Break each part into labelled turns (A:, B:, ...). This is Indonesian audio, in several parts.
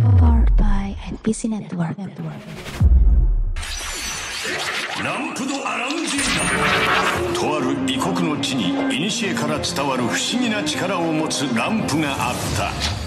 A: Powered by NPC Network.
B: ランプド・アランジーナとある異国の地に古から伝わる不思議な力を持つランプがあった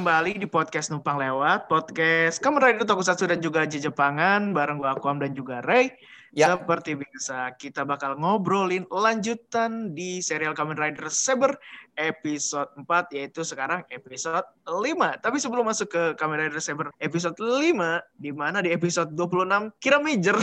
C: kembali di podcast Numpang Lewat, podcast Kamen Rider Tokusatsu dan juga Jepangan bareng gua Aquam dan juga Ray.
D: Ya.
C: Seperti biasa, kita bakal ngobrolin lanjutan di serial Kamen Rider Saber episode 4 yaitu sekarang episode 5. Tapi sebelum masuk ke Kamen Rider Saber episode 5 di mana di episode 26 Kira Major.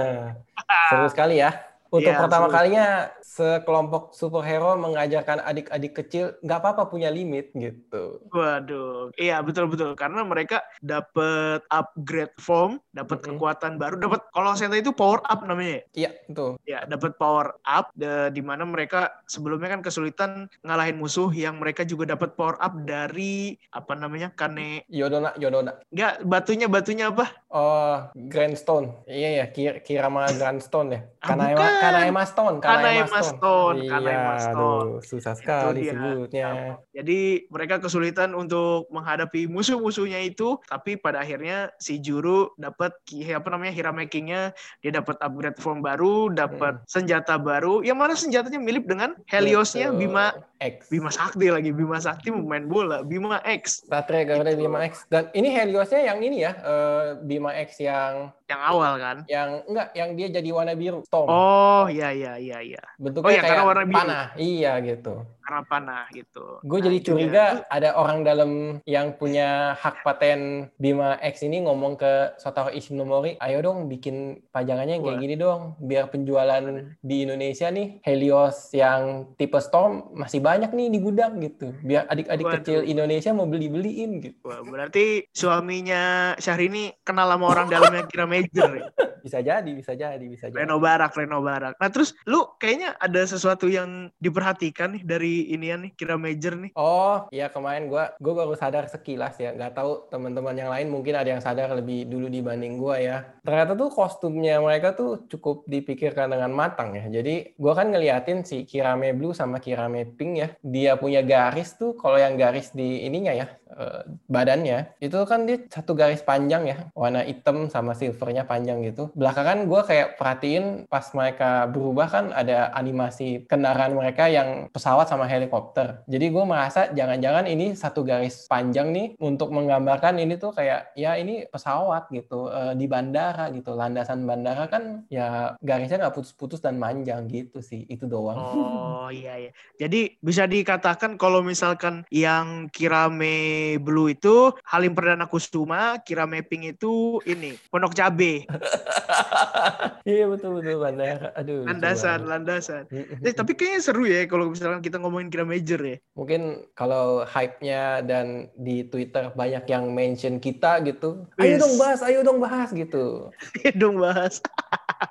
D: Seru sekali ya. Untuk
C: Iya,
D: pertama
C: seru.
D: kalinya sekelompok superhero mengajarkan adik-adik kecil nggak apa-apa punya limit gitu.
C: Waduh, iya betul-betul karena mereka dapat upgrade form, dapat
D: Mm-mm.
C: kekuatan baru, dapat kalau Sentai itu power up namanya. ya?
D: Iya, betul.
C: Ya, dapat power up de- di mana mereka sebelumnya kan kesulitan ngalahin musuh yang mereka juga dapat power up dari apa namanya? Kane
D: Yodona, Yodona.
C: enggak batunya batunya apa?
D: Oh, Grandstone. Iya ya, Kir Kirama Grandstone ya.
C: Ah,
D: Kanaema,
C: bukan.
D: Kanaema Stone,
C: Kanaema Stone,
D: Iya,
C: Kanaema Stone.
D: aduh, susah sekali sebutnya.
C: Jadi mereka kesulitan untuk menghadapi musuh-musuhnya itu, tapi pada akhirnya si Juru dapat apa namanya Hiramekingnya, dia dapat upgrade form baru, dapat senjata baru, yang mana senjatanya mirip dengan Heliosnya
D: Betul.
C: Bima
D: X.
C: Bima Sakti lagi, Bima Sakti pemain bola, Bima X
D: Satria Garuda
C: Gitu.
D: Bima X. Dan ini Heliosnya yang ini ya, eh, Bima X yang
C: yang awal kan.
D: yang enggak yang dia jadi warna biru Storm.
C: Oh iya iya iya iya,
D: Bentuknya
C: oh iya,
D: kayak
C: karena warna biru.
D: panah. Iya gitu.
C: karena panah gitu.
D: Gue
C: Nah,
D: jadi
C: itu
D: curiga
C: dia.
D: ada orang dalam yang punya hak paten Bima X ini ngomong ke Sotaro Ishinomori, ayo dong bikin pajangannya yang kayak
C: Wah.
D: gini dong, biar penjualan di Indonesia nih Helios yang tipe Storm masih banyak nih di gudang gitu, biar adik-adik kecil Indonesia mau beli-beliin gitu.
C: Wah, berarti suaminya Syahrini kenal sama orang dalamnya kira major ya?
D: Bisa jadi, bisa jadi, bisa jadi.
C: Reno Barak, Reno Barak. Nah terus lu kayaknya ada sesuatu yang diperhatikan nih dari inian nih kira major nih.
D: Oh, iya kemarin gua gua baru sadar sekilas ya. Nggak tahu teman-teman yang lain mungkin ada yang sadar lebih dulu dibanding gua ya. Ternyata tuh kostumnya mereka tuh cukup dipikirkan dengan matang ya. Jadi gua kan ngeliatin si Kirame Blue sama Kirame Pink ya. Dia punya garis tuh kalau yang garis di ininya ya, eh, badannya itu kan dia satu garis panjang ya, warna hitam sama silvernya panjang gitu. Belakangan gua kayak perhatiin pas mereka berubah kan ada animasi kendaraan mereka yang pesawat sama helikopter. Jadi gue merasa jangan-jangan ini satu garis panjang nih untuk menggambarkan ini tuh kayak ya ini pesawat gitu eh, di bandara gitu. Landasan bandara kan ya garisnya nggak putus-putus dan manjang gitu sih. Itu doang.
C: Oh iya iya. Jadi bisa dikatakan kalau misalkan yang Kirame Blue itu Halim Perdana Kusuma, Kirame Pink itu ini Pondok Cabe,
D: Iya betul betul bandara. Aduh.
C: landasan, landasan. Eh, tapi kayaknya seru ya kalau misalkan kita ngomongin kira major ya.
D: Mungkin kalau hype-nya dan di Twitter banyak yang mention kita gitu. Ayo
C: Wis.
D: dong bahas, ayo dong bahas gitu.
C: Iya dong bahas.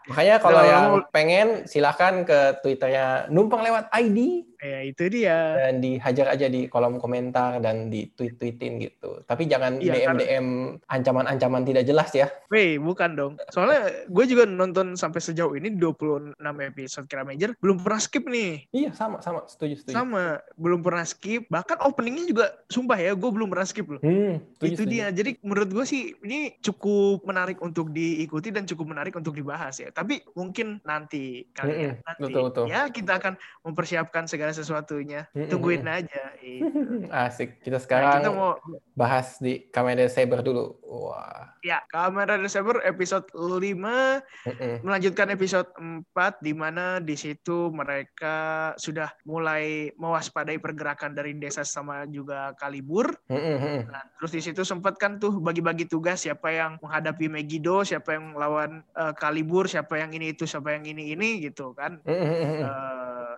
D: Makanya kalau
C: Kalau
D: yang pengen silahkan ke Twitternya numpang lewat ID
C: Ya itu dia.
D: dan dihajar aja di kolom komentar dan di tweet-tweetin gitu. Tapi jangan
C: Iya,
D: DM DM ancaman-ancaman tidak jelas ya.
C: Weh, bukan dong. Soalnya gue juga nonton sampai sejauh ini 26 episode kira major belum pernah skip nih.
D: Iya sama sama setuju setuju.
C: Sama, belum pernah skip. Bahkan openingnya juga sumpah ya, gue belum pernah skip loh.
D: Hmm, setuju,
C: itu
D: setuju.
C: dia. Jadi menurut gue sih ini cukup menarik untuk diikuti dan cukup menarik untuk dibahas ya. Tapi mungkin nanti kali ya.
D: Mm-mm,
C: Nanti
D: betul, betul.
C: ya kita akan mempersiapkan segala sesuatunya.
D: Mm-mm,
C: Tungguin
D: mm-mm.
C: aja. Itu.
D: Asik. Kita
C: Nah,
D: sekarang
C: kita mau
D: bahas di Kamen Rider Saber dulu. Wah.
C: ya Kamera Saber episode 5
D: Mm-mm.
C: melanjutkan episode 4 di mana di situ mereka sudah mulai mewaspadai pergerakan dari desa sama juga Kalibur.
D: Mm-mm, mm-mm.
C: Nah, terus di situ sempat kan tuh bagi-bagi tugas siapa yang menghadapi Megiddo, siapa yang lawan eh, Kalibur, siapa yang ini itu, siapa yang ini ini gitu kan.
D: Mm-mm, mm-mm.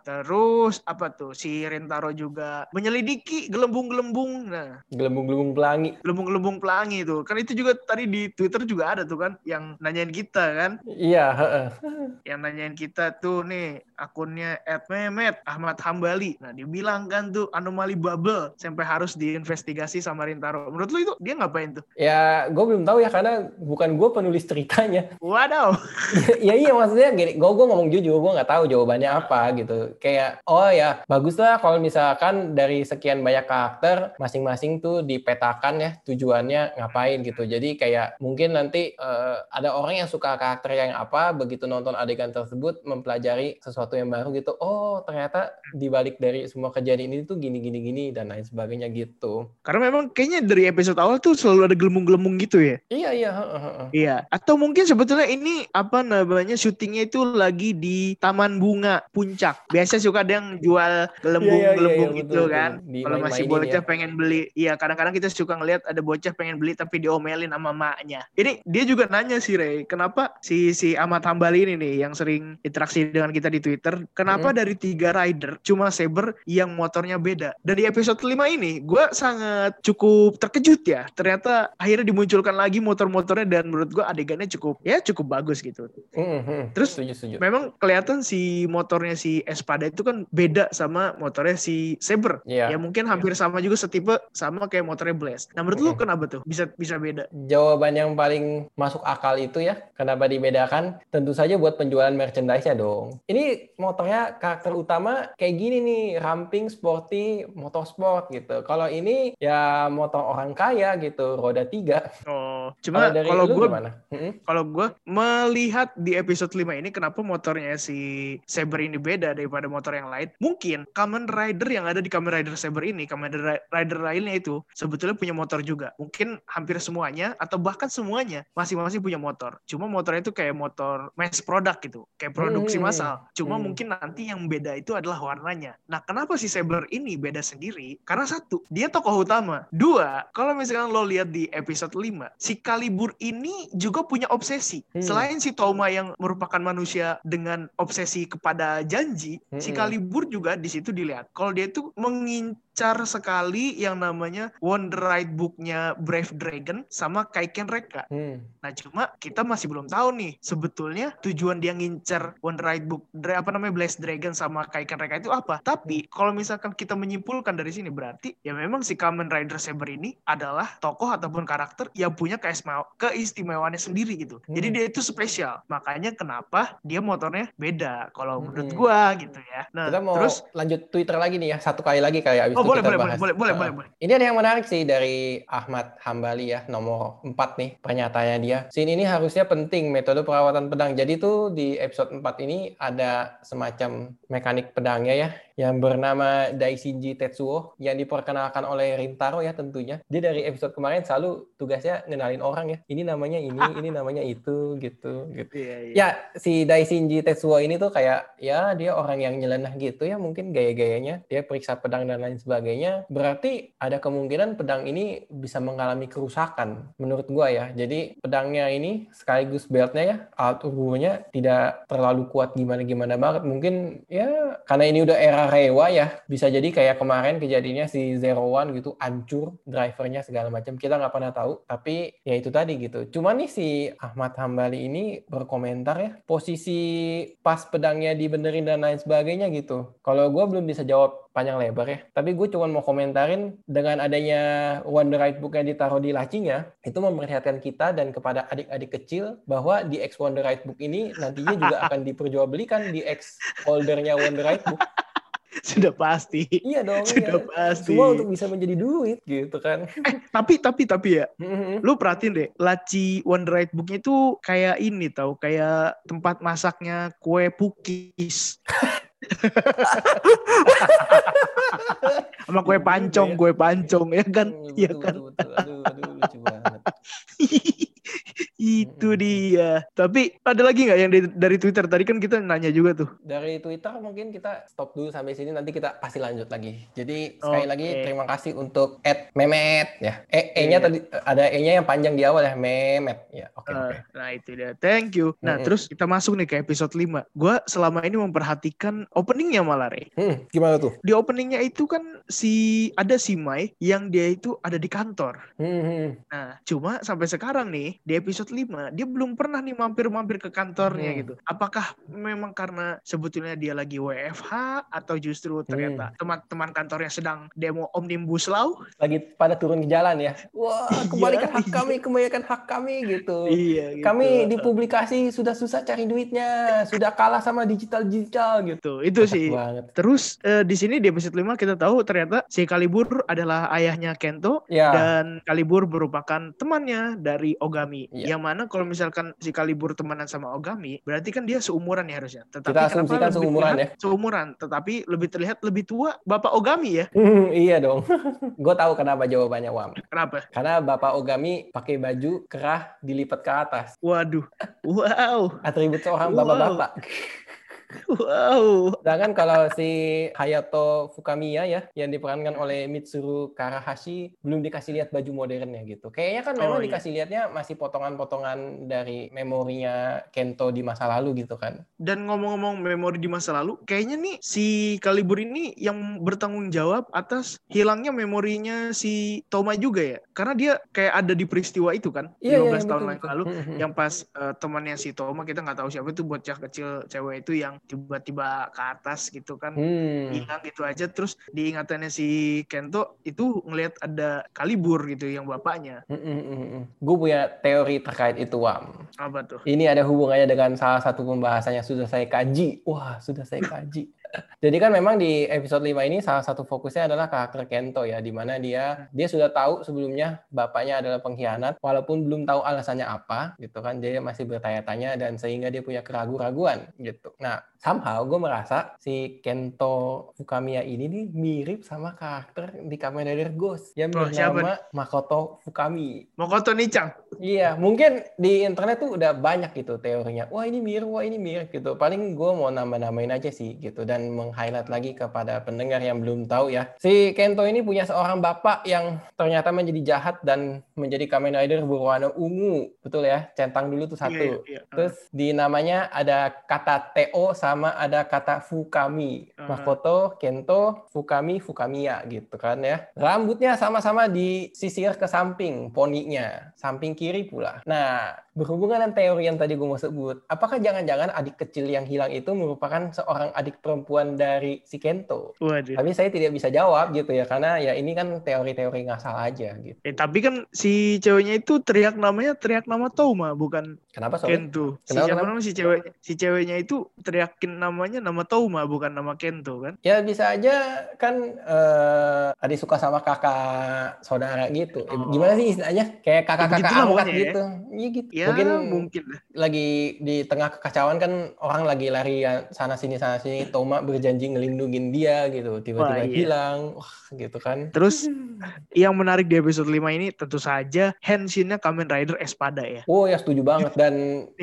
C: Terus apa tuh si Rentaro juga menyelidiki gelembung-gelembung. Nah,
D: Gelembung-gelembung pelangi.
C: gelembung-gelembung pelangi itu. Kan itu juga tadi di Twitter juga ada tuh kan yang nanyain kita kan.
D: Iya, heeh.
C: Yang nanyain kita tuh nih akunnya @memet Ahmad Hambali. Nah, dia bilang kan tuh anomali bubble sampai harus diinvestigasi sama Rintaro. Menurut lu itu dia ngapain tuh?
D: Ya, gue belum tahu ya karena bukan gue penulis ceritanya.
C: Wadaw.
D: ya iya maksudnya gini, gue gue ngomong jujur, gue nggak tahu jawabannya apa gitu. Kayak oh ya bagus lah kalau misalkan dari sekian banyak karakter masing-masing tuh dipetakan ya tujuannya ngapain gitu. Jadi kayak mungkin nanti eh, ada orang yang suka karakter yang apa, begitu nonton adegan tersebut mempelajari sesuatu yang baru gitu. Oh ternyata dibalik dari semua kejadian ini tuh gini gini gini dan lain sebagainya gitu.
C: Karena memang kayaknya dari episode awal tuh selalu ada gelembung-gelembung gitu ya.
D: Iya iya.
C: Iya. Atau mungkin sebetulnya ini apa namanya syutingnya itu lagi di Taman Bunga Puncak. Biasa suka ada yang jual gelembung-gelembung
D: Iya, iya, iya,
C: gitu
D: betul,
C: kan.
D: betul. Di
C: Kalau masih bocah
D: ya.
C: pengen beli. Iya, kadang-kadang kita suka ngelihat ada bocah pengen beli tapi diomelin sama maknya. Ini dia juga nanya sih Rey, kenapa si si Ahmad Hambali ini nih yang sering interaksi dengan kita di Twitter, kenapa dari tiga rider cuma Saber yang motornya beda? Dan di episode 5 ini gue sangat cukup terkejut ya. Ternyata akhirnya dimunculkan lagi motor-motornya dan menurut gue adegannya cukup ya cukup bagus gitu.
D: Hmm, hmm.
C: Terus
D: setuju setuju.
C: Memang kelihatan si motornya si Espada itu kan beda sama motornya si Saber.
D: Iya.
C: Ya mungkin hampir sama juga setipe sama kayak motornya Blaze. Nah menurut lu kenapa tuh bisa bisa beda?
D: Jawaban yang paling masuk akal itu ya, kenapa dibedakan? Tentu saja buat penjualan merchandise-nya dong. Ini motornya karakter utama kayak gini nih, ramping, sporty, motorsport gitu. Kalau ini ya motor orang kaya gitu, roda tiga.
C: Oh, cuma kalau gue kalau gue melihat di episode 5 ini kenapa motornya si Saber ini beda daripada motor yang lain mungkin Kamen Rider yang ada di Kamen Rider Saber ini Kamen Ri- Rider lainnya itu sebetulnya punya motor juga. Mungkin hampir semuanya atau bahkan semuanya masing-masing punya motor. Cuma motornya itu kayak motor mass product gitu kayak produksi
D: Hmm.
C: massal. cuma
D: Hmm.
C: mungkin nanti yang beda itu adalah warnanya. Nah kenapa si Saber ini beda sendiri? Karena satu dia tokoh utama. Dua kalau misalkan lo lihat di episode 5 si Kalibur ini juga punya obsesi.
D: Hmm.
C: selain si Toma yang merupakan manusia dengan obsesi kepada janji si. Kalibur juga di situ dilihat kalau dia itu mengincar sekali yang namanya Wonder Ride Book-nya Brave Dragon sama Kaiken Reka
D: Hmm.
C: Nah cuma kita masih belum tahu nih sebetulnya tujuan dia ngincer One Ride Book apa namanya Blast Dragon sama Kaiken Reka itu apa. Tapi kalau misalkan kita menyimpulkan dari sini berarti ya memang si Kamen Rider Saber ini adalah tokoh ataupun karakter yang punya keistima- keistimewaannya sendiri gitu. Jadi
D: Hmm.
C: dia itu spesial. Makanya kenapa dia motornya beda kalau menurut
D: Hmm.
C: gua gitu ya. Nah
D: Kita mau
C: terus
D: lanjut Twitter lagi nih ya, satu kali lagi kayak abis
C: Oh, boleh, boleh,
D: bahas.
C: boleh, boleh, boleh, boleh.
D: Ini ada yang menarik sih dari Ahmad Hambali ya, nomor 4 nih pernyataannya dia. Scene ini harusnya penting metode perawatan pedang. Jadi tuh di episode 4 ini ada semacam mekanik pedangnya ya yang bernama Daishinji Tetsuo yang diperkenalkan oleh Rintaro ya tentunya. Dia dari episode kemarin selalu tugasnya ngenalin orang ya. Ini namanya ini, ini namanya itu gitu gitu.
C: Iya, iya.
D: Ya, si Daishinji Tetsuo ini tuh kayak ya dia orang yang nyeleneh gitu ya, mungkin gaya-gayanya. Dia periksa pedang dan lain sebagainya. Berarti ada kemungkinan pedang ini bisa mengalami kerusakan menurut gua ya. Jadi pedangnya ini sekaligus beltnya ya, alat tubuhnya tidak terlalu kuat gimana-gimana banget. Mungkin ya karena ini udah era Rewa ya, bisa jadi kayak kemarin kejadiannya si Zero One gitu hancur drivernya segala macam. Kita nggak pernah tahu, tapi ya itu tadi gitu. Cuman nih si Ahmad Hambali ini berkomentar ya, posisi pas pedangnya dibenerin dan lain sebagainya gitu. Kalau gue belum bisa jawab panjang lebar ya, tapi gue cuma mau komentarin dengan adanya Wonder Ride Book yang ditaruh di lacinya, itu memperlihatkan kita dan kepada adik-adik kecil bahwa di X Wonder Ride Book ini nantinya juga akan diperjualbelikan di X holdernya Wonder Ride Book.
C: Sudah pasti.
D: Iya dong.
C: Sudah
D: iya.
C: pasti.
D: Semua untuk bisa menjadi duit gitu kan.
C: Tapi tapi tapi ya
D: Mhm.
C: lu perhatiin deh laci Wonder Ride Book itu kayak ini tau kayak tempat masaknya kue pukis sama kue pancong kue pancong ya kan iya
D: betul,
C: kan
D: betul, betul. Aduh, aduh, lucu banget.
C: itu dia. Tapi ada lagi nggak yang dari Twitter? Tadi kan kita nanya juga tuh.
D: Dari Twitter mungkin kita stop dulu sampai sini nanti kita pasti lanjut lagi. Jadi sekali
C: Oke.
D: lagi terima kasih untuk @memet ya. E E-nya tadi ada E-nya yang panjang di awal ya, memet. Ya, oke
C: Eh,
D: oke.
C: Nah itu dia. Thank you. Nah
D: Mm-mm.
C: terus kita masuk nih ke episode 5. Gua selama ini memperhatikan openingnya malah Re.
D: Hmm, gimana tuh?
C: Di openingnya itu kan si ada si Mai yang dia itu ada di kantor.
D: Hmm, hmm.
C: Nah, cuma sampai sekarang nih di episode 5 dia belum pernah nih mampir-mampir ke kantornya
D: Hmm.
C: gitu. Apakah memang karena sebetulnya dia lagi WFH atau justru ternyata
D: Hmm.
C: teman-teman kantornya sedang demo Omnibus Law?
D: Lagi pada turun ke jalan ya. Wah, kembalikan hak
C: iya.
D: kami, kembalikan hak kami gitu.
C: Iya gitu.
D: Kami di publikasi sudah susah cari duitnya, sudah kalah sama digital-digital gitu.
C: Itu
D: Kocak
C: sih.
D: banget.
C: Terus eh, di sini di episode 5 kita tahu ternyata si Kalibur adalah ayahnya Kento
D: Ya.
C: dan Kalibur merupakan temannya dari Ogami.
D: Iya.
C: Yang mana kalau misalkan si Kalibur temenan sama Ogami, berarti kan dia seumuran ya harusnya. Tetapi
D: Kita asumsikan seumuran
C: terlihat Seumuran, tetapi lebih terlihat lebih tua Bapak Ogami ya.
D: Hmm, iya dong. Gue tahu kenapa jawabannya Wam.
C: Kenapa?
D: Karena Bapak Ogami pakai baju kerah dilipat ke atas.
C: Waduh. Wow.
D: Atribut seorang bapak-bapak.
C: Wow.
D: Sedangkan kalau si Hayato Fukamiya ya, yang diperankan oleh Mitsuru Karahashi, belum dikasih lihat baju modernnya gitu. Kayaknya kan memang
C: Oh, iya.
D: dikasih lihatnya masih potongan-potongan dari memorinya Kento di masa lalu gitu kan.
C: Dan ngomong-ngomong memori di masa lalu, kayaknya nih si Kalibur ini yang bertanggung jawab atas hilangnya memorinya si Toma juga ya. Karena dia kayak ada di peristiwa itu kan, 15 tahun yang lalu.
D: Hmm,
C: Yang pas eh, temannya si Toma kita nggak tahu siapa itu bocah kecil cewek itu yang tiba-tiba ke atas gitu kan.
D: Hmm.
C: hilang gitu aja terus diingatannya si Kento itu ngelihat ada Kalibur gitu yang bapaknya
D: Gue punya teori terkait itu, Wam.
C: apa tuh
D: Ini ada hubungannya dengan salah satu pembahasan yang sudah saya kaji. Wah, sudah saya kaji. Jadi kan memang di episode 5 ini salah satu fokusnya adalah karakter Kento ya, di mana dia dia sudah tahu sebelumnya bapaknya adalah pengkhianat, walaupun belum tahu alasannya apa, gitu kan. Dia masih bertanya-tanya dan sehingga dia punya keraguan-raguan gitu. Nah, somehow gue merasa si Kento Fukamiya ini nih mirip sama karakter di Kamen Rider Ghost yang
C: Oh, siapa
D: bernama Makoto Fukami.
C: Makoto Nicang
D: Iya, mungkin di internet tuh udah banyak gitu teorinya. Wah ini mirip, wah ini mirip gitu. Paling gue mau nambah-nambahin aja sih gitu dan meng-highlight lagi kepada pendengar yang belum tahu ya. Si Kento ini punya seorang bapak yang ternyata menjadi jahat dan menjadi Kamen Rider berwarna ungu, betul ya? Centang dulu tuh satu.
C: Iya, iya, iya.
D: Terus di namanya ada kata TO sama ada kata Fukami.
C: Ah.
D: Makoto, Kento, Fukami, Fukamiya gitu kan ya. Rambutnya sama-sama disisir ke samping poninya, samping kiri pula. Nah, berhubungan dengan teori yang tadi gue mau sebut, apakah jangan-jangan adik kecil yang hilang itu merupakan seorang adik perempuan dari si Kento?
C: waduh
D: Tapi saya tidak bisa jawab gitu ya, karena ya ini kan teori-teori ngasal aja gitu.
C: Eh, tapi kan si ceweknya itu teriak namanya teriak nama Toma bukan
D: Kenapa soalnya?
C: Kento si
D: Kenapa,
C: siapa
D: kenapa?
C: namanya si cewek si ceweknya itu teriakin namanya nama Toma bukan nama Kento kan
D: Ya bisa aja kan eh adik suka sama kakak saudara gitu.
C: Oh.
D: Gimana sih istilahnya? Kayak kakak-kakak
C: begitulah
D: angkat
C: ya.
D: gitu. Iya gitu.
C: ya
D: Mungkin
C: mungkin lah.
D: lagi di tengah kekacauan kan orang lagi lari ya, sana sini sana sini. Toma berjanji ngelindungin dia gitu. Tiba-tiba
C: Wah, iya.
D: hilang. Wah, gitu kan.
C: terus yang menarik di episode 5 ini tentu saja Henshinnya Kamen Rider Espada ya
D: Oh ya setuju banget dan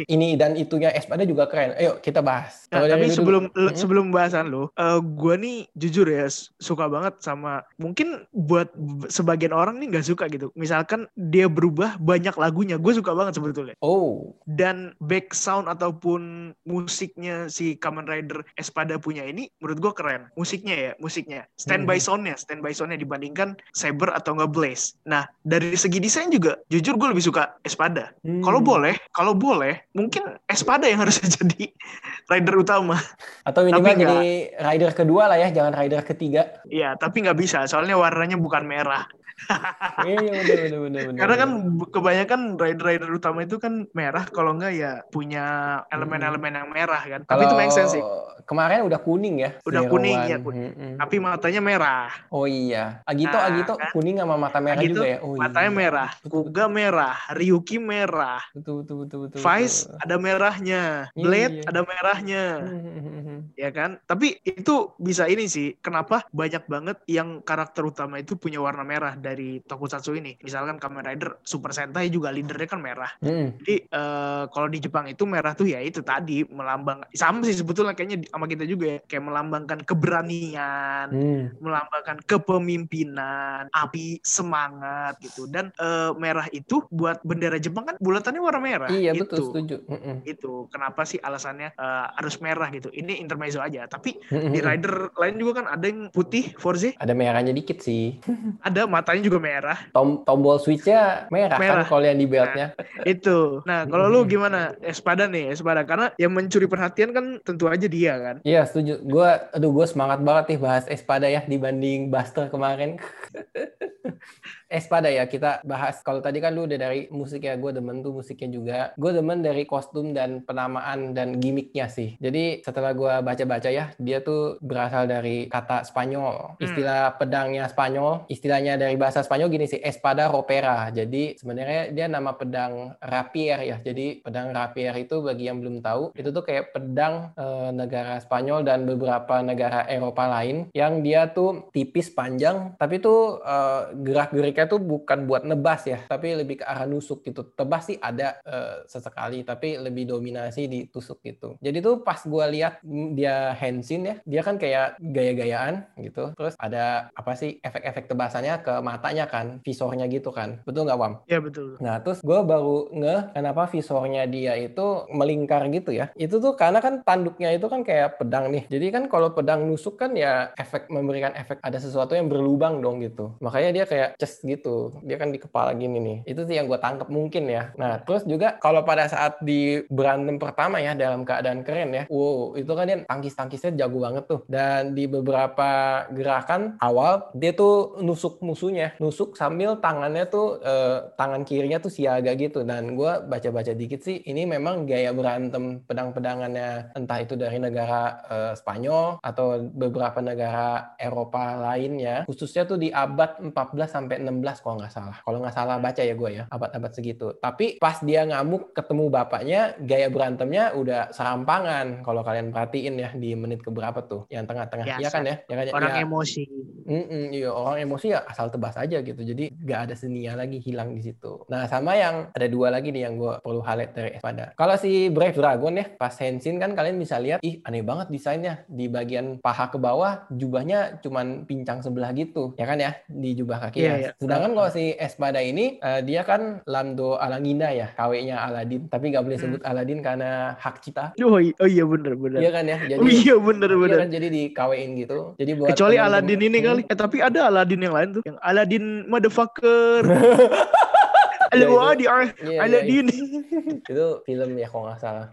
D: ini dan itunya Espada juga keren. Ayo kita bahas.
C: Nah,
D: Kalau
C: tapi
D: lu
C: sebelum
D: dulu.
C: l- sebelum bahasan lo, eh gue nih jujur ya suka banget sama mungkin buat sebagian orang nih nggak suka gitu. Misalkan dia berubah banyak lagunya, gue suka banget sebetulnya.
D: Oh,
C: Dan back sound ataupun musiknya si Kamen Rider Espada punya ini menurut gue keren. Musiknya ya, musiknya. Standby
D: Mhm.
C: soundnya, standby soundnya dibandingkan Saber atau nggak Blaze. Nah dari segi desain juga, jujur gue lebih suka Espada. Kalau
D: hmm.
C: boleh, kalau boleh, mungkin Espada yang harusnya jadi rider utama.
D: Atau minimal jadi rider kedua lah ya, jangan rider ketiga.
C: Iya, tapi nggak bisa, soalnya warnanya bukan merah.
D: Iya, iya bener bener bener bener.
C: Karena kan kebanyakan rider-rider utama itu kan merah, kalau nggak ya punya elemen-elemen yang merah kan. Tapi itu make sense sih.
D: Kemarin udah kuning ya.
C: Udah
D: Zero
C: kuning,
D: One.
C: ya, kuning.
D: Mm-mm.
C: Tapi matanya merah,
D: Oh iya. Agito
C: Nah,
D: Agito
C: kan?
D: kuning sama mata merah
C: Agito
D: juga ya. Oh
C: matanya
D: iya.
C: merah, Kuga merah, Ryuki merah,
D: Betul betul betul betul.
C: Vice
D: betul.
C: ada merahnya,
D: Iya,
C: Blade
D: iya.
C: ada merahnya.
D: Hmm,
C: ya kan? Tapi itu bisa ini sih, kenapa banyak banget yang karakter utama itu punya warna merah dan dari tokusatsu ini. Misalkan Kamen Rider Super Sentai juga leadernya kan merah.
D: Hmm.
C: Jadi eh, kalau di Jepang itu merah tuh ya itu tadi melambang sama sih sebetulnya kayaknya sama kita juga ya kayak melambangkan keberanian,
D: Hmm.
C: melambangkan kepemimpinan, api semangat gitu. Dan eh, merah itu buat bendera Jepang kan bulatannya warna merah.
D: Iya
C: gitu.
D: betul setuju. Mm-mm.
C: Itu kenapa sih alasannya eh, harus merah gitu. Ini intermezzo aja. Tapi
D: Mm-mm.
C: di rider lain juga kan ada yang putih Forze,
D: Ada merahnya dikit sih.
C: ada matanya juga merah.
D: Tom tombol switchnya merah,
C: Merah.
D: kan kalau yang di beltnya.
C: Itu. Nah, kalau lu gimana? Espada nih, Espada karena yang mencuri perhatian kan tentu aja dia kan.
D: Iya setuju. Gua, aduh gue semangat banget nih bahas Espada ya dibanding Buster kemarin. Espada ya kita bahas. Kalau tadi kan lu udah dari musik ya, gue demen tuh musiknya juga. Gue demen dari kostum dan penamaan dan gimmicknya sih. Jadi setelah gue baca-baca ya, dia tuh berasal dari kata Spanyol. Istilah pedangnya Spanyol, istilahnya dari bahasa Spanyol gini sih, Espada Ropera. Jadi sebenarnya dia nama pedang rapier ya. Jadi pedang rapier itu bagi yang belum tahu, itu tuh kayak pedang eh, negara Spanyol dan beberapa negara Eropa lain yang dia tuh tipis panjang, tapi tuh eh, gerak-geriknya tuh bukan buat nebas ya, tapi lebih ke arah nusuk gitu. Tebas sih ada eh, sesekali, tapi lebih dominasi di tusuk gitu. Jadi tuh pas gua lihat mm, dia Henshin ya, dia kan kayak gaya-gayaan gitu. Terus ada apa sih efek-efek tebasannya ke matanya kan, visornya gitu kan. Betul nggak Wam?
C: Ya betul.
D: Nah, terus gue baru ngeh kenapa visornya dia itu melingkar gitu ya. Itu tuh karena kan tanduknya itu kan kayak pedang nih. Jadi kan kalau pedang nusuk kan ya efek memberikan efek ada sesuatu yang berlubang dong gitu. Makanya dia kayak ces gitu. Dia kan di kepala gini nih. Itu sih yang gue tangkap mungkin ya. Nah, terus juga kalau pada saat di berantem pertama ya dalam keadaan keren ya. Wow, itu kan dia tangkis-tangkisnya jago banget tuh. Dan di beberapa gerakan awal dia tuh nusuk musuhnya. Nusuk sambil tangannya tuh eh, tangan kirinya tuh siaga gitu. Dan gue baca-baca dikit sih ini memang gaya berantem pedang-pedangannya entah itu dari negara eh, Spanyol atau beberapa negara Eropa lainnya. Khususnya tuh di abad 14 sampai 16 kalau nggak salah. Kalau nggak salah baca ya gue ya abad-abad segitu. Tapi pas dia ngamuk ketemu bapaknya gaya berantemnya udah serampangan. Kalau kalian perhatiin ya di menit keberapa tuh yang tengah-tengah. Iya kan ya? Ya kan ya?
C: Orang
D: Ya.
C: emosi.
D: Mm-mm, iya orang emosi ya asal tebas aja gitu jadi nggak ada seninya lagi hilang di situ nah sama yang ada dua lagi nih yang gue perlu highlight dari Espada kalau si Brave Dragon ya pas Henshin kan kalian bisa lihat ih aneh banget desainnya di bagian paha ke bawah jubahnya cuman pincang sebelah gitu ya kan ya di jubah kakinya
C: Iya, iya.
D: Sedangkan kalau si Espada ini eh, dia kan Lando Alangina ya KW-nya Aladin tapi nggak boleh
C: Hmm.
D: sebut Aladin karena hak cipta
C: Oh, oh iya bener bener.
D: Iya kan ya jadi
C: oh iya bener
D: Iya
C: bener.
D: kan jadi di KW-in gitu. Jadi buat
C: Kecuali Aladin ini
D: Hmm.
C: kali. Eh tapi ada Aladin yang lain tuh. Yang Aladin motherfucker.
D: Ya,
C: Aladin,
D: itu-
C: ah, di
D: Iya, iya,
C: Aladin.
D: itu film ya kalau nggak salah.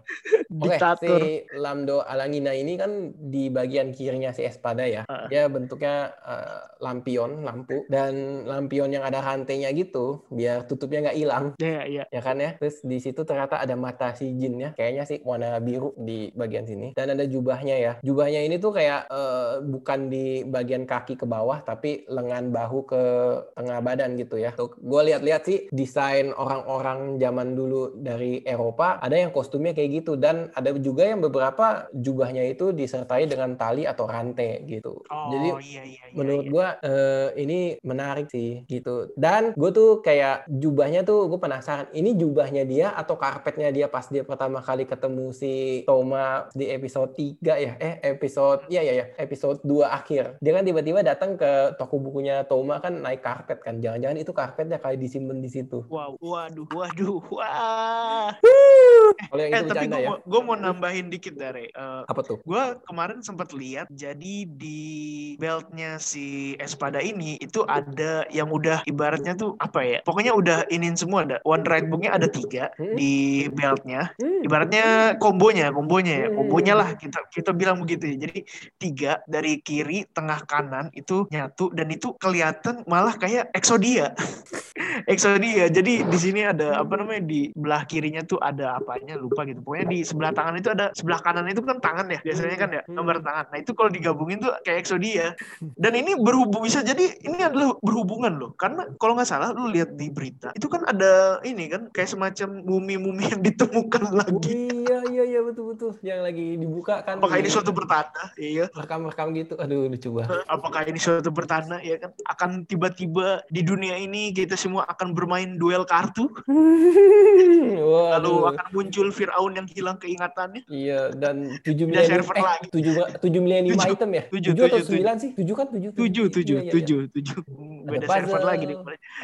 D: Oke,
C: Diktator.
D: si Lamdo Alangina ini kan di bagian kirinya si Espada ya.
C: Ah.
D: Dia bentuknya eh, lampion, lampu dan lampion yang ada rantainya gitu biar tutupnya nggak hilang.
C: Iya iya.
D: Ya kan ya. Terus di situ ternyata ada mata si Jin ya. Kayaknya sih warna biru di bagian sini. Dan ada jubahnya ya. Jubahnya ini tuh kayak eh, bukan di bagian kaki ke bawah tapi lengan bahu ke tengah badan gitu ya. Tuh gue lihat-lihat sih desain orang-orang zaman dulu dari Eropa ada yang kostumnya kayak gitu dan ada juga yang beberapa jubahnya itu disertai dengan tali atau rantai gitu.
C: Oh
D: Jadi
C: iya iya. iya,
D: menurut
C: iya.
D: gua eh, ini menarik sih gitu dan gue tuh kayak jubahnya tuh gue penasaran ini jubahnya dia atau karpetnya dia pas dia pertama kali ketemu si Toma di episode 3 ya eh episode ya ya ya episode 2 akhir dia kan tiba-tiba datang ke toko bukunya Toma kan naik karpet kan jangan-jangan itu karpetnya kayak disimpan di situ
C: Wow, waduh, waduh, wah.
D: kalau yang
C: Eh
D: itu
C: tapi gue
D: ya
C: mau, gua mau nambahin dikit dari. eh,
D: apa tuh
C: gue kemarin sempat lihat jadi di beltnya si Espada ini itu ada yang udah ibaratnya tuh apa ya pokoknya udah inin semua ada one right booknya ada tiga
D: Hmm.
C: di beltnya
D: Hmm.
C: ibaratnya kombonya kombonya ya
D: Hmm.
C: kombonya lah kita kita bilang begitu ya jadi tiga dari kiri tengah kanan itu nyatu dan itu kelihatan malah kayak Exodia Exodia jadi di sini ada apa namanya di belah kirinya tuh ada apanya lupa gitu. Pokoknya di sebelah tangan itu ada sebelah kanan itu kan tangan ya biasanya kan ya gambar tangan. Nah itu kalau digabungin tuh kayak Exodia. Dan ini berhubung bisa jadi ini adalah berhubungan loh. Karena kalau nggak salah lu lihat di berita itu kan ada ini kan kayak semacam mumi-mumi yang ditemukan lagi.
D: Iya betul betul. Yang lagi dibuka kan.
C: Apakah ini suatu pertanda? Iya.
D: rekam-rekam gitu. Aduh lucu banget.
C: Apakah ini suatu pertanda ya kan? Akan tiba-tiba di dunia ini kita semua akan bermain duel kartu,
D: Wah,
C: lalu akan muncul Firaun yang hilang keingatannya.
D: Iya dan 7 milenium
C: server
D: eh,
C: lagi.
D: 7 7 milenium
C: Tujuh.
D: item ya?
C: Tujuh,
D: 7 atau
C: tujuh,
D: 9 sih? 7 kan 7.
C: Tujuh, tujuh,
D: Iya,
C: tujuh, tujuh. Beda server lagi nih.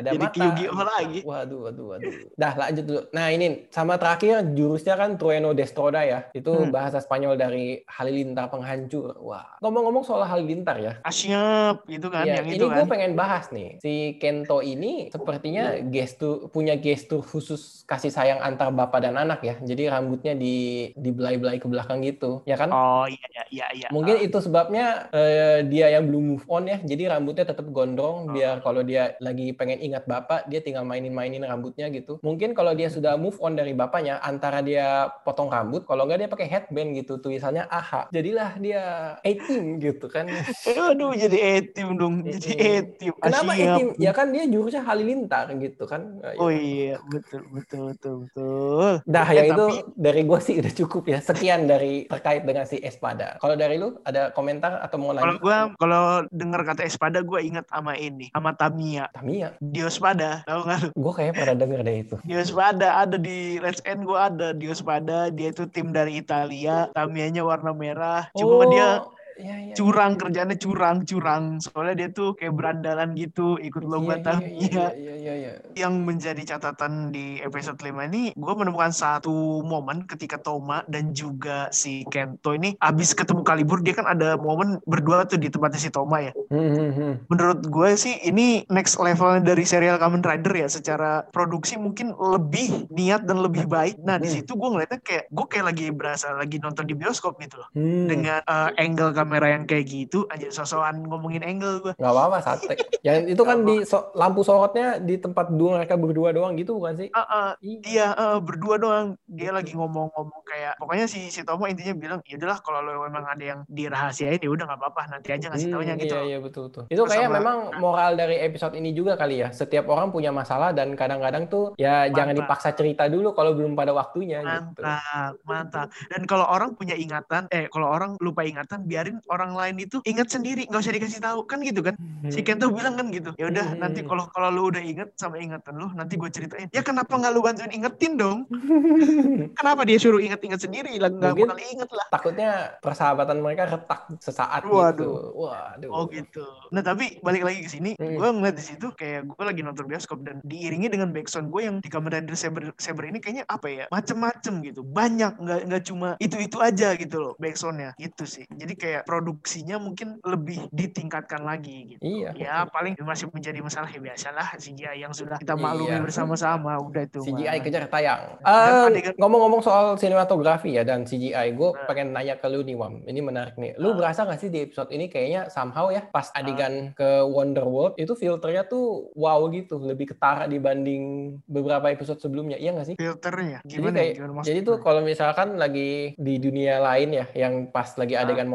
D: Ada
C: Jadi. Yu-Gi-Oh lagi.
D: Waduh, waduh, waduh. Dah lanjut dulu. Nah ini sama terakhir jurusnya kan Trueno Destroda ya. Itu
C: Hmm.
D: bahasa Spanyol dari Halilintar penghancur. Wah. Ngomong-ngomong soal Halilintar ya.
C: Asyap gitu kan,
D: Ya,
C: yang
D: ini
C: itu
D: gue
C: kan.
D: pengen bahas nih. Si Kento ini sepertinya gestur punya gestur khusus kasih sayang antar bapak dan anak ya. Jadi rambutnya di dibelai-belai ke belakang gitu, ya kan?
C: Oh iya, iya, iya. iya.
D: Mungkin itu sebabnya eh, dia yang belum move on ya. Jadi rambutnya tetap gondrong biar kalau dia lagi pengen ingat bapak, dia tinggal mainin-mainin rambutnya gitu. Mungkin kalau dia sudah move on dari bapaknya, antara dia potong rambut, kalau nggak dia pakai headband gitu, tulisannya AHA. Jadilah dia 18 gitu kan.
C: Aduh, jadi etim dong. Jadi
D: Mm-mm.
C: etim.
D: Kenapa
C: Asyap.
D: etim? Ya kan dia jurusnya halilintar gitu kan. Ya,
C: Oh iya, betul, betul, betul, betul.
D: Dah
C: Ya,
D: yang itu
C: tapi-
D: dari gue sih udah cukup ya. Sekian dari terkait dengan si Espada. Kalau dari lu ada komentar atau mau
C: Kalau gua kalau dengar kata Espada gua ingat sama ini, sama Tamiya.
D: Tamiya.
C: Diospada, tahu nggak lu?
D: Gue kayaknya pernah denger deh itu.
C: Diospada ada di Let's End gua ada Diospada, dia itu tim dari Italia, Tamiyanya warna merah. Cuma dia
D: iya, iya,
C: curang kerjanya curang curang. Soalnya dia tuh kayak berandalan gitu ikut lomba
D: iya,
C: Tamiya
D: iya, iya, iya, iya.
C: yang menjadi catatan di episode 5 ini gue menemukan satu momen ketika Toma dan juga si Kento ini abis ketemu Kalibur dia kan ada momen berdua tuh di tempatnya si Toma ya.
D: Hmm, hmm, hmm.
C: menurut gue sih ini next level dari serial Kamen Rider ya. Secara produksi mungkin lebih niat dan lebih baik. Nah di situ gue ngeliatnya kayak gue kayak lagi berasa lagi nonton di bioskop gitu loh.
D: Hmm.
C: dengan uh, angle kamera yang kayak gitu aja sosokan ngomongin angle gue
D: Nggak apa-apa, sate. Yang itu kan di so- lampu sorotnya di tempat dua mereka berdua doang gitu bukan sih?
C: Ah, ah,
D: Iya.
C: dia eh, berdua doang dia lagi ngomong-ngomong kayak pokoknya si si Tomo intinya bilang ya udahlah kalau lo memang ada yang dirahasiain ya udah nggak apa-apa nanti aja ngasih
D: Hmm,
C: taunya gitu
D: Iya, iya betul betul. Itu kayak
C: sama-
D: memang moral dari episode ini juga kali ya. Setiap orang punya masalah dan kadang-kadang tuh ya jangan
C: Mantap.
D: dipaksa cerita dulu kalau belum pada waktunya gitu.
C: mantap mantap dan kalau orang punya ingatan eh kalau orang lupa ingatan biarin orang lain itu ingat sendiri nggak usah dikasih tahu kan gitu kan si Kento bilang kan gitu ya udah
D: Hmm.
C: nanti kalau kalau lu udah inget sama ingatan lu nanti gue ceritain ya kenapa nggak lu bantuin ingetin dong kenapa dia suruh inget-inget sendiri lah nggak bakal inget lah
D: Takutnya persahabatan mereka retak sesaat gitu.
C: Waduh.
D: Waduh.
C: Oh gitu. Nah tapi balik lagi ke sini,
D: Hmm.
C: gue ngeliat di situ kayak gue lagi nonton bioskop dan diiringi dengan backsound gue yang di Kamen Rider Saber, Saber ini kayaknya apa ya, macem-macem gitu, banyak nggak nggak cuma itu itu aja gitu loh backsoundnya, gitu sih. Jadi kayak produksinya mungkin lebih ditingkatkan lagi gitu.
D: Iya.
C: Ya paling masih menjadi masalah ya biasalah CGI yang sudah kita
D: Iya.
C: maklumi bersama-sama udah itu.
D: CGI
C: mah.
D: kejar tayang. Eh,
C: adegan-
D: ngomong-ngomong soal sinematografi ya dan CGI, gue
C: Nah.
D: pengen nanya ke lu nih Wam. Ini menarik nih. Lu
C: Ah.
D: berasa gak sih di episode ini kayaknya somehow ya pas adegan ke Wonderworld itu filternya tuh wow gitu, lebih ketara dibanding beberapa episode sebelumnya. Iya gak sih?
C: filternya
D: Jadi
C: gimana?
D: kayak
C: ya? gimana
D: jadi tuh kalau misalkan lagi di dunia lain ya yang pas lagi adegan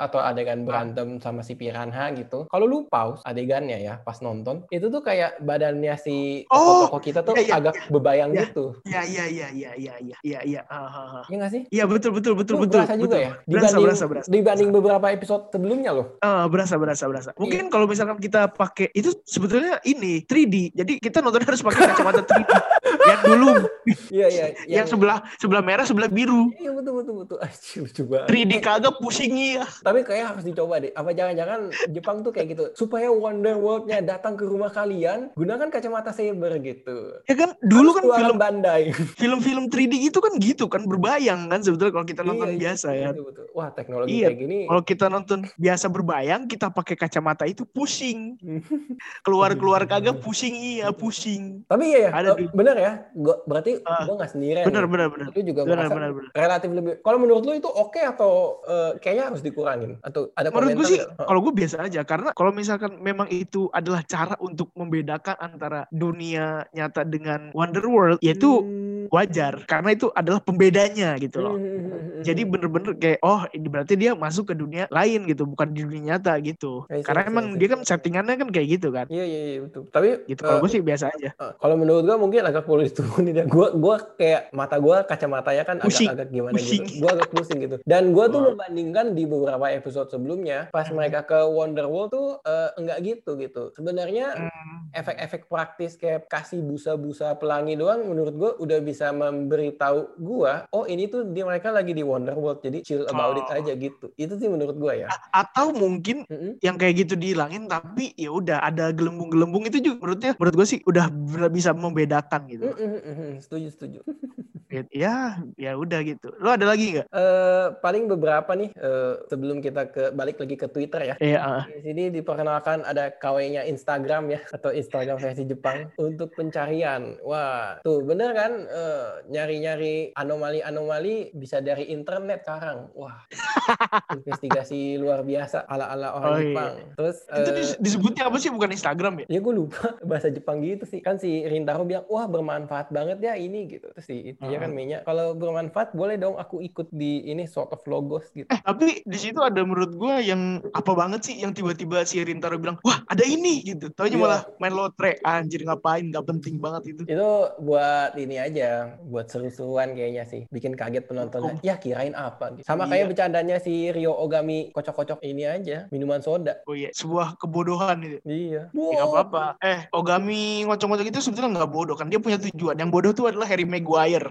D: atau adegan berantem sama si Piranha gitu. Kalau lu pause adegannya ya pas nonton, itu tuh kayak badannya si
C: Oh,
D: tokoh-tokoh kita tuh
C: iya, iya,
D: agak bebayang
C: iya.
D: gitu.
C: Ya ya ya ya ya ya ya ya. ah, ah, ah.
D: Iya nggak sih?
C: Iya betul betul betul
D: Lu
C: betul.
D: berasa juga
C: betul.
D: ya?
C: Berasa
D: Dibanding,
C: berasa berasa.
D: dibanding beberapa episode sebelumnya loh.
C: Ah, berasa berasa berasa. Mungkin kalau misalkan kita pakai itu sebetulnya ini 3D. Jadi kita nonton harus pakai kacamata 3D. yang dulu
D: Iya, iya.
C: yang, sebelah sebelah merah sebelah biru.
D: Iya betul betul betul. Lucu banget.
C: 3D kagak pusing ya.
D: Tapi kayak harus dicoba deh. Apa jangan-jangan Jepang tuh kayak gitu. Supaya Wonder World-nya datang ke rumah kalian, gunakan kacamata saber gitu.
C: Ya kan dulu
D: Harus
C: kan film
D: Bandai.
C: film-film 3D itu kan gitu kan berbayang kan sebetulnya kalau kita nonton
D: Iya, iya,
C: biasa ya.
D: betul, betul. Wah, teknologi
C: Iya.
D: kayak gini.
C: Kalau kita nonton biasa berbayang, kita pakai kacamata itu pusing. Keluar-keluar kagak pusing iya, pusing.
D: Tapi iya ya,
C: Ada
D: eh,
C: di-
D: bener ya. Gua berarti
C: Ah,
D: gua nggak sendirian.
C: Bener
D: nih.
C: bener bener.
D: Lu juga
C: Benar,
D: merasa
C: benar, benar.
D: relatif lebih. Kalau menurut lu itu oke atau eh, kayaknya harus dikurangin? Atau ada
C: Menurut gue sih, kalau gue biasa aja. Karena kalau misalkan memang itu adalah cara untuk membedakan antara dunia nyata dengan Wonder World, yaitu
D: Hmm.
C: wajar. Karena itu adalah pembedanya gitu loh.
D: Hmm.
C: Jadi bener-bener kayak, oh ini berarti dia masuk ke dunia lain gitu, bukan di dunia nyata gitu. Karena emang dia kan settingannya kan kayak gitu kan.
D: Iya iya iya betul. Tapi
C: Gitu.
D: eh,
C: Kalau gue sih biasa aja.
D: eh, kalau menurut gua mungkin agak perlu diturunin ya. Gua gua kayak mata gua kacamatanya kan agak-agak gimana
C: Pusing.
D: gitu. Gua agak pusing gitu. Dan gua tuh
C: Wah.
D: membandingkan di beberapa episode sebelumnya pas mereka ke Wonderworld tuh eh, enggak gitu gitu. Sebenarnya
C: Hmm.
D: efek-efek praktis kayak kasih busa-busa pelangi doang menurut gua udah bisa memberitahu gua oh ini tuh dia mereka lagi di Wonderworld jadi chill about it
C: Oh.
D: aja gitu. Itu sih menurut gua ya.
C: A- Atau mungkin
D: Mm-mm.
C: yang kayak gitu dihilangin tapi ya udah ada gelembung-gelembung itu juga menurutnya menurut gue sih udah bisa membedakan gitu.
D: Mm-mm-mm. Setuju setuju.
C: Ya ya udah gitu. Lo ada lagi nggak?
D: Eh paling beberapa nih eh, sebelum kita ke balik lagi ke Twitter ya.
C: Iya. ah.
D: Di sini diperkenalkan ada KW-nya Instagram ya atau Instagram versi Jepang untuk pencarian. Wah, tuh bener kan eh, nyari-nyari anomali-anomali bisa dari internet sekarang. Wah, investigasi luar biasa ala-ala orang
C: Oh, iya.
D: Jepang. Terus
C: Itu dis- disebutnya apa sih bukan Instagram ya?
D: ya gue lupa bahasa Jepang gitu sih kan si Rintaro bilang wah bermanfaat banget ya ini gitu terus si itu ya kan mainnya kalau bermanfaat boleh dong aku ikut di ini sort of logos gitu
C: Eh tapi di situ ada menurut gue yang apa banget sih yang tiba-tiba si Rintaro bilang wah ada ini gitu. Taunya
D: Iya.
C: malah main lotre anjir ngapain nggak penting banget itu.
D: itu buat ini aja buat seru-seruan kayaknya sih bikin kaget penontonnya ya kirain apa gitu sama kayak
C: Iya.
D: bercandanya si Rio Ogami kocok-kocok ini aja minuman soda
C: Oh iya sebuah kebodohan itu.
D: iya
C: Ya, nggak apa-apa. Eh, Ogami ngocok-ngocok itu sebetulnya nggak bodoh kan. Dia punya tujuan. Yang bodoh tuh adalah Harry Maguire.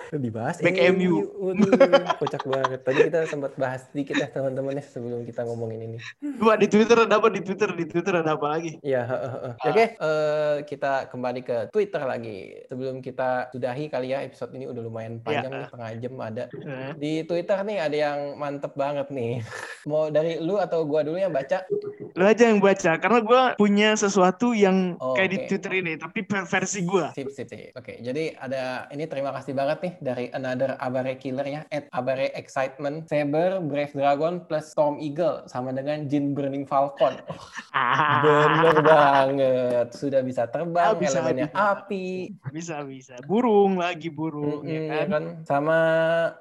D: dibahas
C: Back
D: Eh,
C: MU.
D: kocak banget tadi kita sempat bahas sedikit ya teman-teman ya sebelum kita ngomongin ini
C: Coba di Twitter ada apa? Di Twitter, di Twitter ada apa lagi?
D: Iya, heeh, heeh. Oke, eh, kita kembali ke Twitter lagi. Sebelum kita sudahi kali ya episode ini udah lumayan panjang
C: Iya.
D: nih, setengah jam ada. Di Twitter nih ada yang mantep banget nih. Mau dari lu atau gua dulu yang baca?
C: Lu aja yang baca. Karena gue punya sesuatu yang
D: Oh,
C: kayak di
D: oke.
C: Twitter ini. Tapi versi gue.
D: Sip, sip, sip. Oke, jadi ada ini terima kasih banget nih dari another Abare Killer ya, at Abare Excitement, Saber, Brave Dragon, plus Storm Eagle, sama dengan Jin Burning Falcon. Oh, bener banget. Sudah bisa terbang,
C: Ah, bisa,
D: elemennya
C: bisa.
D: api,
C: Bisa, bisa. Burung lagi, burung.
D: Mm-mm,
C: ya
D: ya
C: kan?
D: kan? Sama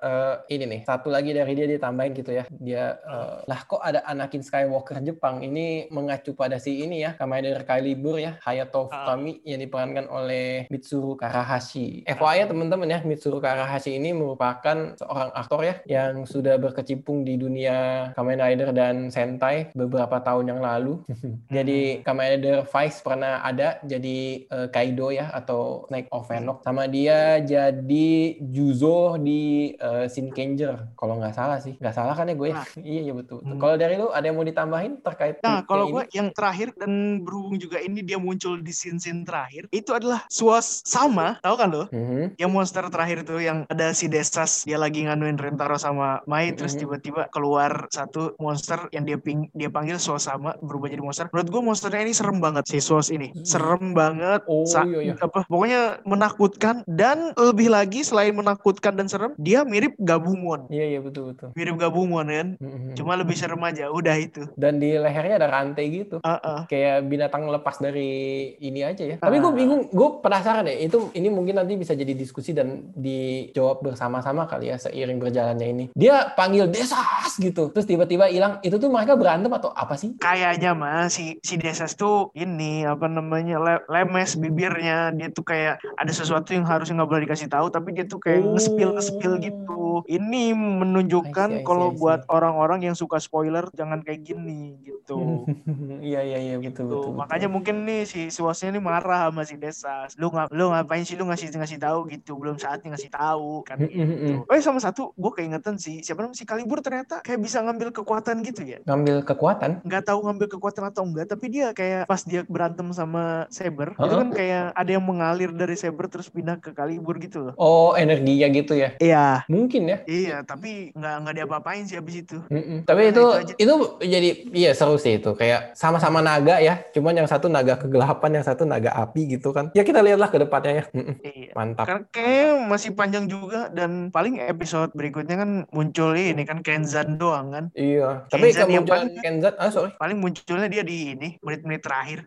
D: eh, ini nih, satu lagi dari dia ditambahin gitu ya. Dia eh, lah kok ada Anakin Skywalker Jepang ini mengacu pada si ini ya, Kamen Rider Calibur ya, Hayato
C: Ah.
D: Fukami yang diperankan oleh Mitsuru Karahashi. FYI ya teman-teman ya, Mitsuru Karahashi ini merupakan seorang aktor ya yang sudah berkecimpung di dunia Kamen Rider dan Sentai beberapa tahun yang lalu. jadi Kamen Rider Vice pernah ada jadi eh, Kaido ya atau Snake of Enoch sama dia jadi Juzo di uh, Shinkenger kalau nggak salah sih nggak salah kan ya gue
C: Nah.
D: iya iya betul.
C: Hmm.
D: kalau dari lu ada yang mau ditambahin terkait
C: Nah, kalau gue yang terakhir dan berhubung juga ini dia muncul di scene-scene terakhir, itu adalah Suas sama, tahu kan lo?
D: Mhm.
C: Yang monster terakhir yang ada si Desas dia lagi nganuin Rentaro sama Mai terus
D: Mhm.
C: tiba-tiba keluar satu monster yang dia ping, dia panggil Suas sama berubah jadi monster. Menurut gue monsternya ini serem banget si Suas ini. Serem banget.
D: Oh,
C: Sa-
D: iya, iya.
C: apa pokoknya menakutkan dan lebih lagi selain menakutkan dan serem, dia mirip Gabumon.
D: iya iya betul betul
C: Mirip Gabumon kan.
D: Mhm.
C: Cuma lebih serem aja, udah itu.
D: dan di lehernya ada rantai gitu
C: Heeh.
D: kayak binatang lepas dari ini aja ya. Tapi gue
C: Ah.
D: bingung, gue penasaran ya. Itu ini mungkin nanti bisa jadi diskusi dan dijawab bersama-sama kali ya seiring berjalannya ini. Dia panggil desas gitu, terus tiba-tiba hilang. Itu tuh mereka berantem atau apa sih?
C: kayaknya mah si si Desas tuh ini apa namanya le- lemes bibirnya dia tuh kayak ada sesuatu yang harusnya nggak boleh dikasih tahu tapi dia tuh kayak
D: Oh.
C: ngespil ngespil gitu ini menunjukkan kalau buat orang-orang yang suka spoiler jangan kayak gini gitu
D: Iya iya iya betul
C: Tuh,
D: betul.
C: makanya mungkin nih si Suasnya nih marah sama si Desas lu nggak lu ngapain sih lu ngasih ngasih tahu gitu belum saatnya ngasih tahu kan
D: Mm, mm, mm.
C: gitu. oh sama satu gue keingetan si siapa namanya si Kalibur ternyata kayak bisa ngambil kekuatan gitu ya
D: ngambil kekuatan.
C: nggak tahu ngambil kekuatan atau enggak tapi dia kayak pas dia berantem sama Saber itu
D: Heeh.
C: kan kayak ada yang mengalir dari Saber terus pindah ke Kalibur gitu loh
D: Oh energinya gitu ya.
C: iya
D: Mungkin ya.
C: iya tapi nggak nggak diapa-apain sih abis itu
D: Mm-mm. Tapi
C: Nah,
D: itu
C: itu
D: itu jadi iya seru sih itu kayak sama-sama naga ya, cuman yang satu naga kegelapan, yang satu naga api gitu kan. Ya kita lihatlah ke depannya ya. Mm-mm.
C: iya
D: Mantap.
C: karena kayak masih panjang juga dan paling episode berikutnya kan muncul ini kan Kenzan doang kan.
D: Iya. Tapi
C: Kenzan yang
D: kemunculan
C: paling-
D: Kenzan, ah sorry.
C: Paling munculnya dia di ini menit-menit terakhir.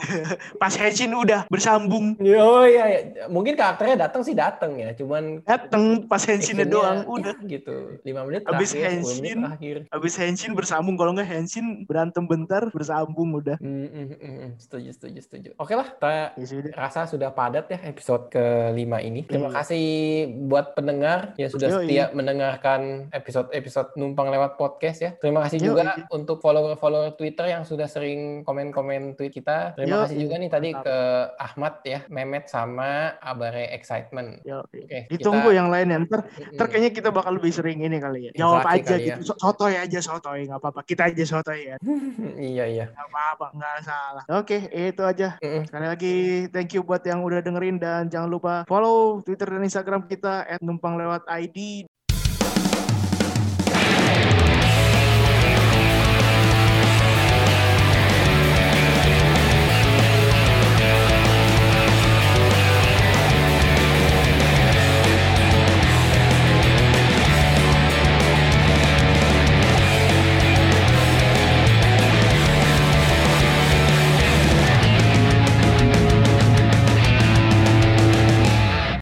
C: Pas Henshin udah bersambung
D: Oh iya, iya. mungkin karakternya datang sih datang ya, cuman
C: dateng pas Henshinnya
D: actionnya,
C: doang udah.
D: ya gitu. 5 menit
C: Abis
D: terakhir, 10 menit
C: Henshin,
D: terakhir.
C: Habis Henshin bersambung kalau nggak Henshin berantem bentar bersambung udah.
D: Hmm, hmm, hmm, hmm. Setuju, setuju, setuju. Oke lah, kita
C: Ya sudah.
D: rasa sudah padat ya episode kelima ini. Terima
C: Iya.
D: Kasih buat pendengar yang sudah
C: Yoi.
D: setia mendengarkan episode-episode numpang lewat podcast ya. Terima kasih
C: Yoi.
D: juga untuk follower-follower Twitter yang sudah sering komen-komen tweet kita. Terima
C: Yoi.
D: kasih juga nih tadi
C: Mantap.
D: ke Ahmad ya, Mehmet sama Abare Excitement.
C: Yo,
D: Oke,
C: ditunggu
D: kita-
C: yang lainnya. Ntar,
D: Mm-mm.
C: ntar kayaknya kita bakal lebih sering ini kali ya. Jawab
D: Interaksi
C: aja
D: ya.
C: gitu. So- Sotoy aja sotoy nggak apa-apa. Kita aja sotoy ya.
D: iya iya.
C: Nggak apa-apa, nggak salah. Oke, itu aja.
D: Mm-mm.
C: Sekali lagi thank you buat yang udah dengerin dan jangan lupa follow Twitter dan Instagram kita @numpang lewat ID